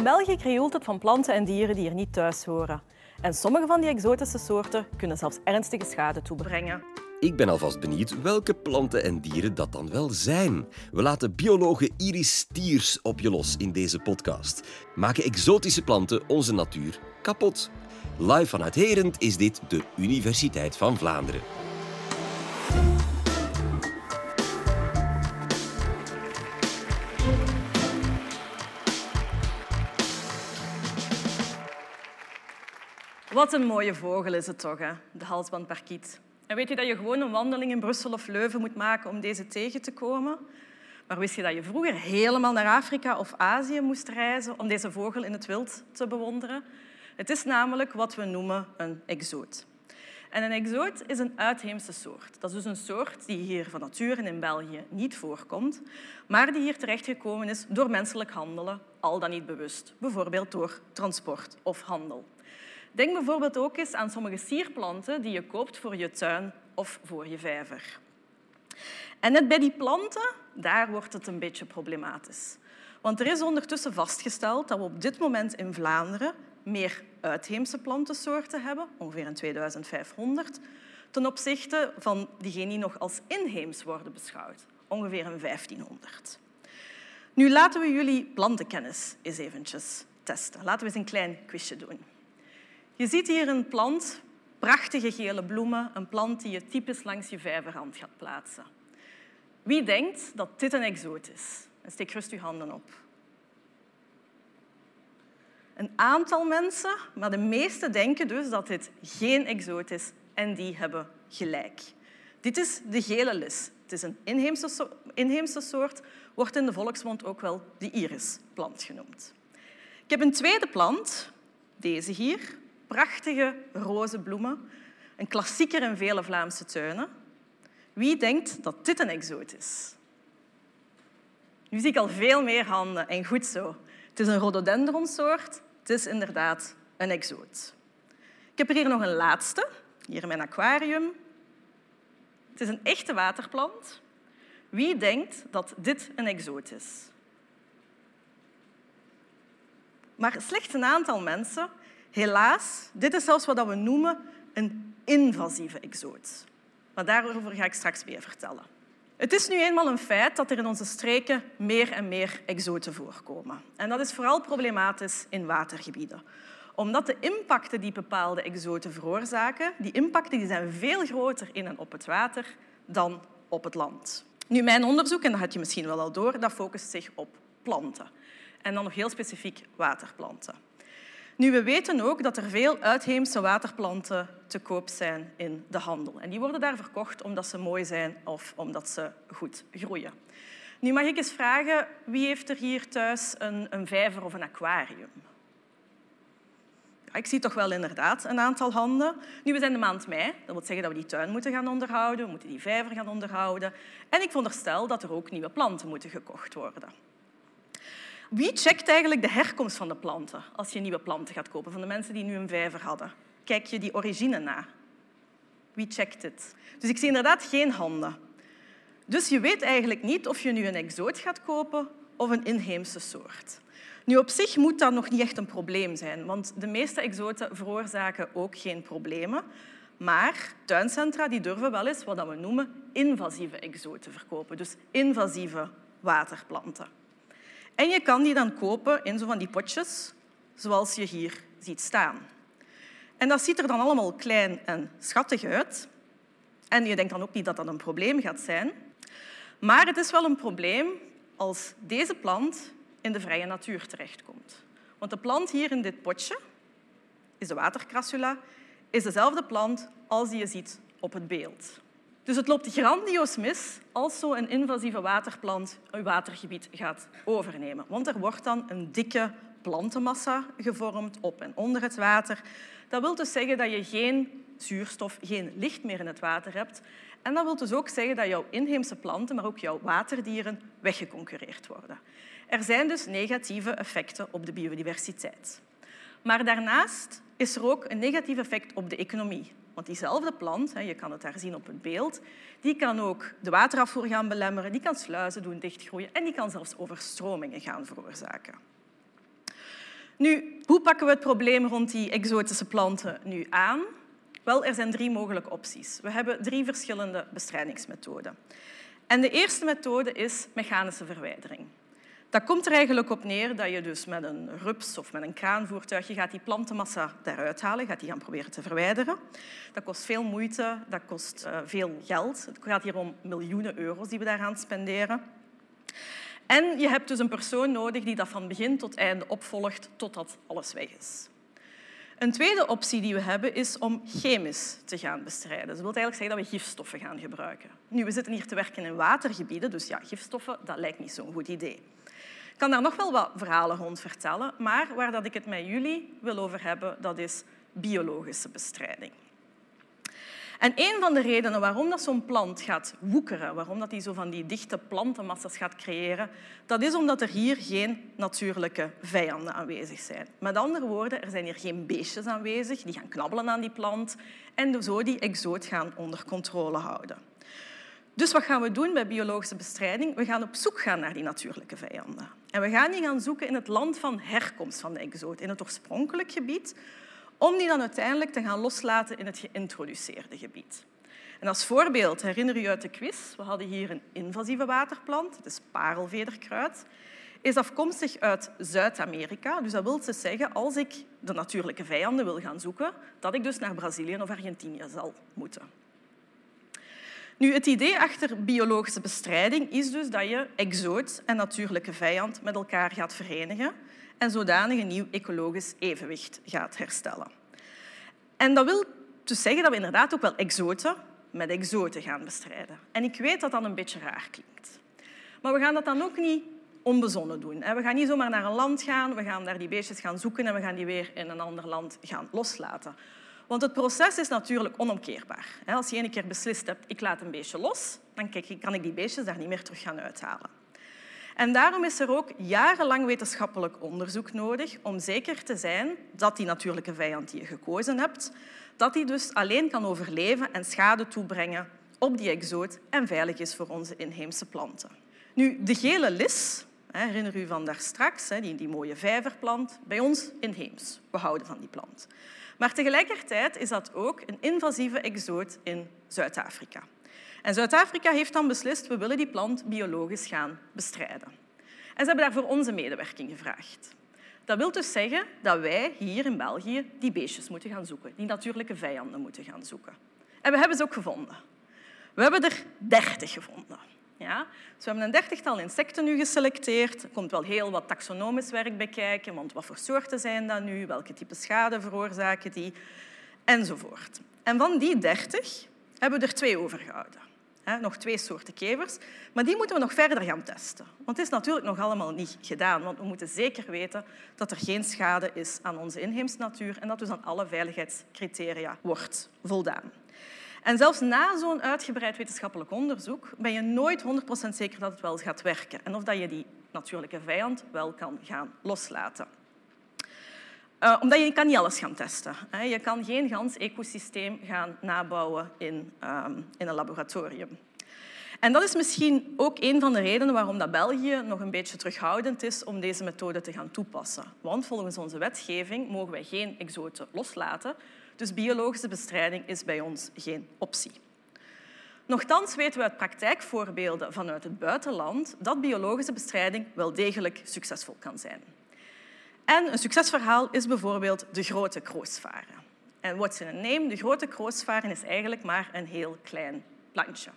In België krioelt het van planten en dieren die er niet thuis horen. En sommige van die exotische soorten kunnen zelfs ernstige schade toebrengen. Ik ben alvast benieuwd welke planten en dieren dat dan wel zijn. We laten biologe Iris Stiers op je los in deze podcast. Maken exotische planten onze natuur kapot? Live vanuit Herend is dit de Universiteit van Vlaanderen. Wat een mooie vogel is het toch, hè? de halsbandparkiet. En weet je dat je gewoon een wandeling in Brussel of Leuven moet maken om deze tegen te komen? Maar wist je dat je vroeger helemaal naar Afrika of Azië moest reizen om deze vogel in het wild te bewonderen? Het is namelijk wat we noemen een exoot. En een exoot is een uitheemse soort. Dat is dus een soort die hier van nature in België niet voorkomt, maar die hier terechtgekomen is door menselijk handelen, al dan niet bewust, bijvoorbeeld door transport of handel. Denk bijvoorbeeld ook eens aan sommige sierplanten die je koopt voor je tuin of voor je vijver. En net bij die planten, daar wordt het een beetje problematisch. Want er is ondertussen vastgesteld dat we op dit moment in Vlaanderen meer uitheemse plantensoorten hebben, ongeveer een 2500, ten opzichte van diegenen die nog als inheems worden beschouwd, ongeveer een 1500. Nu laten we jullie plantenkennis eens eventjes testen. Laten we eens een klein quizje doen. Je ziet hier een plant, prachtige gele bloemen, een plant die je typisch langs je vijverrand gaat plaatsen. Wie denkt dat dit een exoot is? steek rust uw handen op. Een aantal mensen, maar de meeste denken dus dat dit geen exoot is en die hebben gelijk. Dit is de gele lis. Het is een inheemse, inheemse soort, wordt in de volksmond ook wel de irisplant genoemd. Ik heb een tweede plant, deze hier, prachtige roze bloemen, een klassieker in vele Vlaamse tuinen. Wie denkt dat dit een exoot is? Nu zie ik al veel meer handen en goed zo. Het is een rhododendronsoort. Het is inderdaad een exoot. Ik heb er hier nog een laatste, hier in mijn aquarium. Het is een echte waterplant. Wie denkt dat dit een exoot is? Maar slechts een aantal mensen Helaas, dit is zelfs wat we noemen een invasieve exoot. Maar daarover ga ik straks meer vertellen. Het is nu eenmaal een feit dat er in onze streken meer en meer exoten voorkomen. En dat is vooral problematisch in watergebieden. Omdat de impacten die bepaalde exoten veroorzaken, die impacten die zijn veel groter in en op het water dan op het land. Nu, mijn onderzoek, en dat had je misschien wel al door, dat focust zich op planten. En dan nog heel specifiek waterplanten. Nu, we weten ook dat er veel uitheemse waterplanten te koop zijn in de handel. En die worden daar verkocht omdat ze mooi zijn of omdat ze goed groeien. Nu mag ik eens vragen, wie heeft er hier thuis een, een vijver of een aquarium? Ik zie toch wel inderdaad een aantal handen. Nu, we zijn de maand mei. Dat wil zeggen dat we die tuin moeten gaan onderhouden. We moeten die vijver gaan onderhouden. En ik veronderstel dat er ook nieuwe planten moeten gekocht worden. Wie checkt eigenlijk de herkomst van de planten als je nieuwe planten gaat kopen? Van de mensen die nu een vijver hadden. Kijk je die origine na? Wie checkt het? Dus ik zie inderdaad geen handen. Dus je weet eigenlijk niet of je nu een exoot gaat kopen of een inheemse soort. Nu, op zich moet dat nog niet echt een probleem zijn, want de meeste exoten veroorzaken ook geen problemen. Maar tuincentra die durven wel eens wat we noemen invasieve exoten verkopen, dus invasieve waterplanten. En je kan die dan kopen in zo van die potjes, zoals je hier ziet staan. En dat ziet er dan allemaal klein en schattig uit. En je denkt dan ook niet dat dat een probleem gaat zijn. Maar het is wel een probleem als deze plant in de vrije natuur terechtkomt. Want de plant hier in dit potje, is de watercrassula, is dezelfde plant als die je ziet op het beeld. Dus het loopt grandioos mis als zo'n invasieve waterplant een watergebied gaat overnemen. Want er wordt dan een dikke plantenmassa gevormd op en onder het water. Dat wil dus zeggen dat je geen zuurstof, geen licht meer in het water hebt. En dat wil dus ook zeggen dat jouw inheemse planten, maar ook jouw waterdieren, weggeconcureerd worden. Er zijn dus negatieve effecten op de biodiversiteit. Maar daarnaast is er ook een negatief effect op de economie. Want diezelfde plant, je kan het daar zien op het beeld, die kan ook de waterafvoer gaan belemmeren, die kan sluizen doen dichtgroeien en die kan zelfs overstromingen gaan veroorzaken. Nu, hoe pakken we het probleem rond die exotische planten nu aan? Wel, er zijn drie mogelijke opties. We hebben drie verschillende bestrijdingsmethoden. En de eerste methode is mechanische verwijdering. Dat komt er eigenlijk op neer dat je dus met een rups of met een kraanvoertuig je gaat die plantenmassa daaruit halen, gaat die gaan proberen te verwijderen. Dat kost veel moeite, dat kost uh, veel geld. Het gaat hier om miljoenen euro's die we daaraan spenderen. En je hebt dus een persoon nodig die dat van begin tot einde opvolgt totdat alles weg is. Een tweede optie die we hebben is om chemisch te gaan bestrijden. Dat wil eigenlijk zeggen dat we gifstoffen gaan gebruiken. Nu, we zitten hier te werken in watergebieden, dus ja, gifstoffen, dat lijkt niet zo'n goed idee. Kan daar nog wel wat verhalen rond vertellen, maar waar dat ik het met jullie wil over hebben, dat is biologische bestrijding. En een van de redenen waarom dat zo'n plant gaat woekeren, waarom dat die zo van die dichte plantenmassa's gaat creëren, dat is omdat er hier geen natuurlijke vijanden aanwezig zijn. Met andere woorden, er zijn hier geen beestjes aanwezig die gaan knabbelen aan die plant en zo die exoot gaan onder controle houden. Dus wat gaan we doen bij biologische bestrijding? We gaan op zoek gaan naar die natuurlijke vijanden. En we gaan die gaan zoeken in het land van herkomst van de exoot, in het oorspronkelijk gebied, om die dan uiteindelijk te gaan loslaten in het geïntroduceerde gebied. En als voorbeeld herinner u uit de quiz, we hadden hier een invasieve waterplant, het is parelvederkruid, is afkomstig uit Zuid-Amerika. Dus dat wil dus zeggen, als ik de natuurlijke vijanden wil gaan zoeken, dat ik dus naar Brazilië of Argentinië zal moeten. Nu, het idee achter biologische bestrijding is dus dat je exoot en natuurlijke vijand met elkaar gaat verenigen en zodanig een nieuw ecologisch evenwicht gaat herstellen. En dat wil dus zeggen dat we inderdaad ook wel exoten met exoten gaan bestrijden. En ik weet dat dat een beetje raar klinkt. Maar we gaan dat dan ook niet onbezonnen doen. We gaan niet zomaar naar een land gaan, we gaan daar die beestjes gaan zoeken en we gaan die weer in een ander land gaan loslaten. Want het proces is natuurlijk onomkeerbaar. Als je een keer beslist hebt, ik laat een beestje los, dan kan ik die beestjes daar niet meer terug gaan uithalen. En daarom is er ook jarenlang wetenschappelijk onderzoek nodig om zeker te zijn dat die natuurlijke vijand die je gekozen hebt, dat die dus alleen kan overleven en schade toebrengen op die exoot en veilig is voor onze inheemse planten. Nu, de gele lis, herinner u van daar straks, die, die mooie vijverplant, bij ons inheems. We houden van die plant. Maar tegelijkertijd is dat ook een invasieve exoot in Zuid-Afrika. En Zuid-Afrika heeft dan beslist, we willen die plant biologisch gaan bestrijden. En ze hebben daarvoor onze medewerking gevraagd. Dat wil dus zeggen dat wij hier in België die beestjes moeten gaan zoeken, die natuurlijke vijanden moeten gaan zoeken. En we hebben ze ook gevonden. We hebben er dertig gevonden. Ja? Dus we hebben een dertigtal insecten nu geselecteerd. Er komt wel heel wat taxonomisch werk bij kijken, want wat voor soorten zijn dat nu, welke type schade veroorzaken die, enzovoort. En van die dertig hebben we er twee overgehouden nog twee soorten kevers. Maar die moeten we nog verder gaan testen. Want het is natuurlijk nog allemaal niet gedaan. Want we moeten zeker weten dat er geen schade is aan onze inheemse natuur en dat dus aan alle veiligheidscriteria wordt voldaan. En zelfs na zo'n uitgebreid wetenschappelijk onderzoek ben je nooit 100% zeker dat het wel gaat werken en of dat je die natuurlijke vijand wel kan gaan loslaten. Uh, omdat je kan niet alles gaan testen. Hè. Je kan geen gans ecosysteem gaan nabouwen in, um, in een laboratorium. En dat is misschien ook een van de redenen waarom dat België nog een beetje terughoudend is om deze methode te gaan toepassen. Want volgens onze wetgeving mogen wij geen exoten loslaten, dus biologische bestrijding is bij ons geen optie. Nochtans weten we uit praktijkvoorbeelden vanuit het buitenland dat biologische bestrijding wel degelijk succesvol kan zijn. En een succesverhaal is bijvoorbeeld de grote kroosvaren. En what's in a name? De grote kroosvaren is eigenlijk maar een heel klein plantje.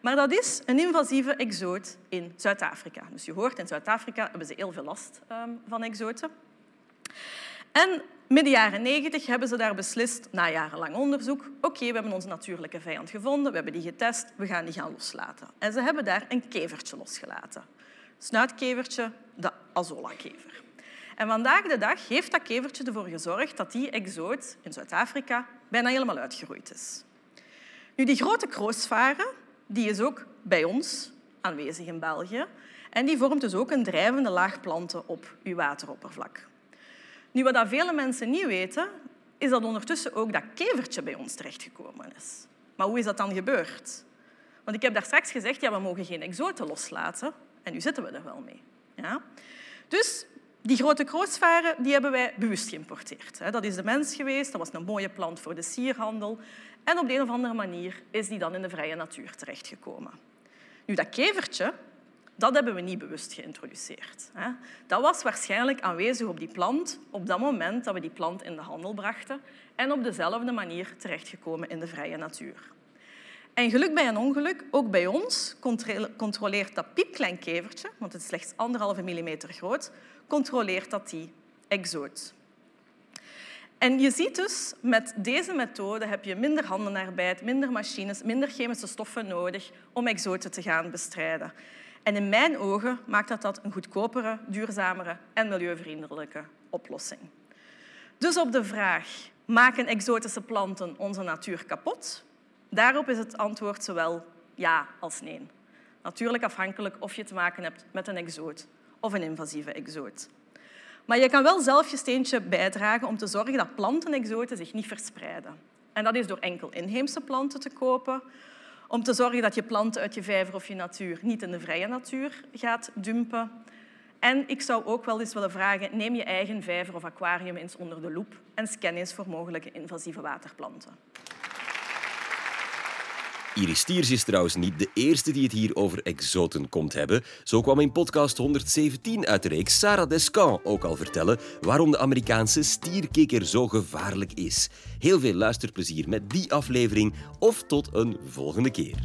Maar dat is een invasieve exoot in Zuid-Afrika. Dus je hoort, in Zuid-Afrika hebben ze heel veel last um, van exoten. En midden jaren 90 hebben ze daar beslist, na jarenlang onderzoek, oké, we hebben onze natuurlijke vijand gevonden, we hebben die getest, we gaan die gaan loslaten. En ze hebben daar een kevertje losgelaten. Snuitkevertje, de azola-kever. En vandaag de dag heeft dat kevertje ervoor gezorgd dat die exoot in Zuid-Afrika bijna helemaal uitgeroeid is. Nu, die grote kroosvaren die is ook bij ons aanwezig in België. En die vormt dus ook een drijvende laag planten op uw wateroppervlak. Nu, wat dat vele mensen niet weten, is dat ondertussen ook dat kevertje bij ons terechtgekomen is. Maar hoe is dat dan gebeurd? Want ik heb daar straks gezegd, ja, we mogen geen exoten loslaten. En nu zitten we er wel mee. Ja? Dus Die grote kroosvaren die hebben wij bewust geïmporteerd. Dat is de mens geweest, dat was een mooie plant voor de sierhandel. En op de een of andere manier is die dan in de vrije natuur terechtgekomen. Nu, dat kevertje, dat hebben we niet bewust geïntroduceerd. Dat was waarschijnlijk aanwezig op die plant op dat moment dat we die plant in de handel brachten en op dezelfde manier terechtgekomen in de vrije natuur. En geluk bij een ongeluk, ook bij ons, controleert dat piepklein kevertje, want het is slechts anderhalve millimeter groot, controleert dat die exoot. En je ziet dus, met deze methode heb je minder handenarbeid, minder machines, minder chemische stoffen nodig om exoten te gaan bestrijden. En in mijn ogen maakt dat dat een goedkopere, duurzamere en milieuvriendelijke oplossing. Dus op de vraag, maken exotische planten onze natuur kapot? Daarop is het antwoord zowel ja als nee. Natuurlijk afhankelijk of je te maken hebt met een exoot of een invasieve exoot. Maar je kan wel zelf je steentje bijdragen om te zorgen dat plantenexoten zich niet verspreiden. En dat is door enkel inheemse planten te kopen, om te zorgen dat je planten uit je vijver of je natuur niet in de vrije natuur gaat dumpen. En ik zou ook wel eens willen vragen, neem je eigen vijver of aquarium eens onder de loep en scan eens voor mogelijke invasieve waterplanten. Iris Stiers is trouwens niet de eerste die het hier over exoten komt hebben. Zo kwam in podcast 117 uit de reeks Sarah Descamps ook al vertellen waarom de Amerikaanse stierkikker zo gevaarlijk is. Heel veel luisterplezier met die aflevering of tot een volgende keer.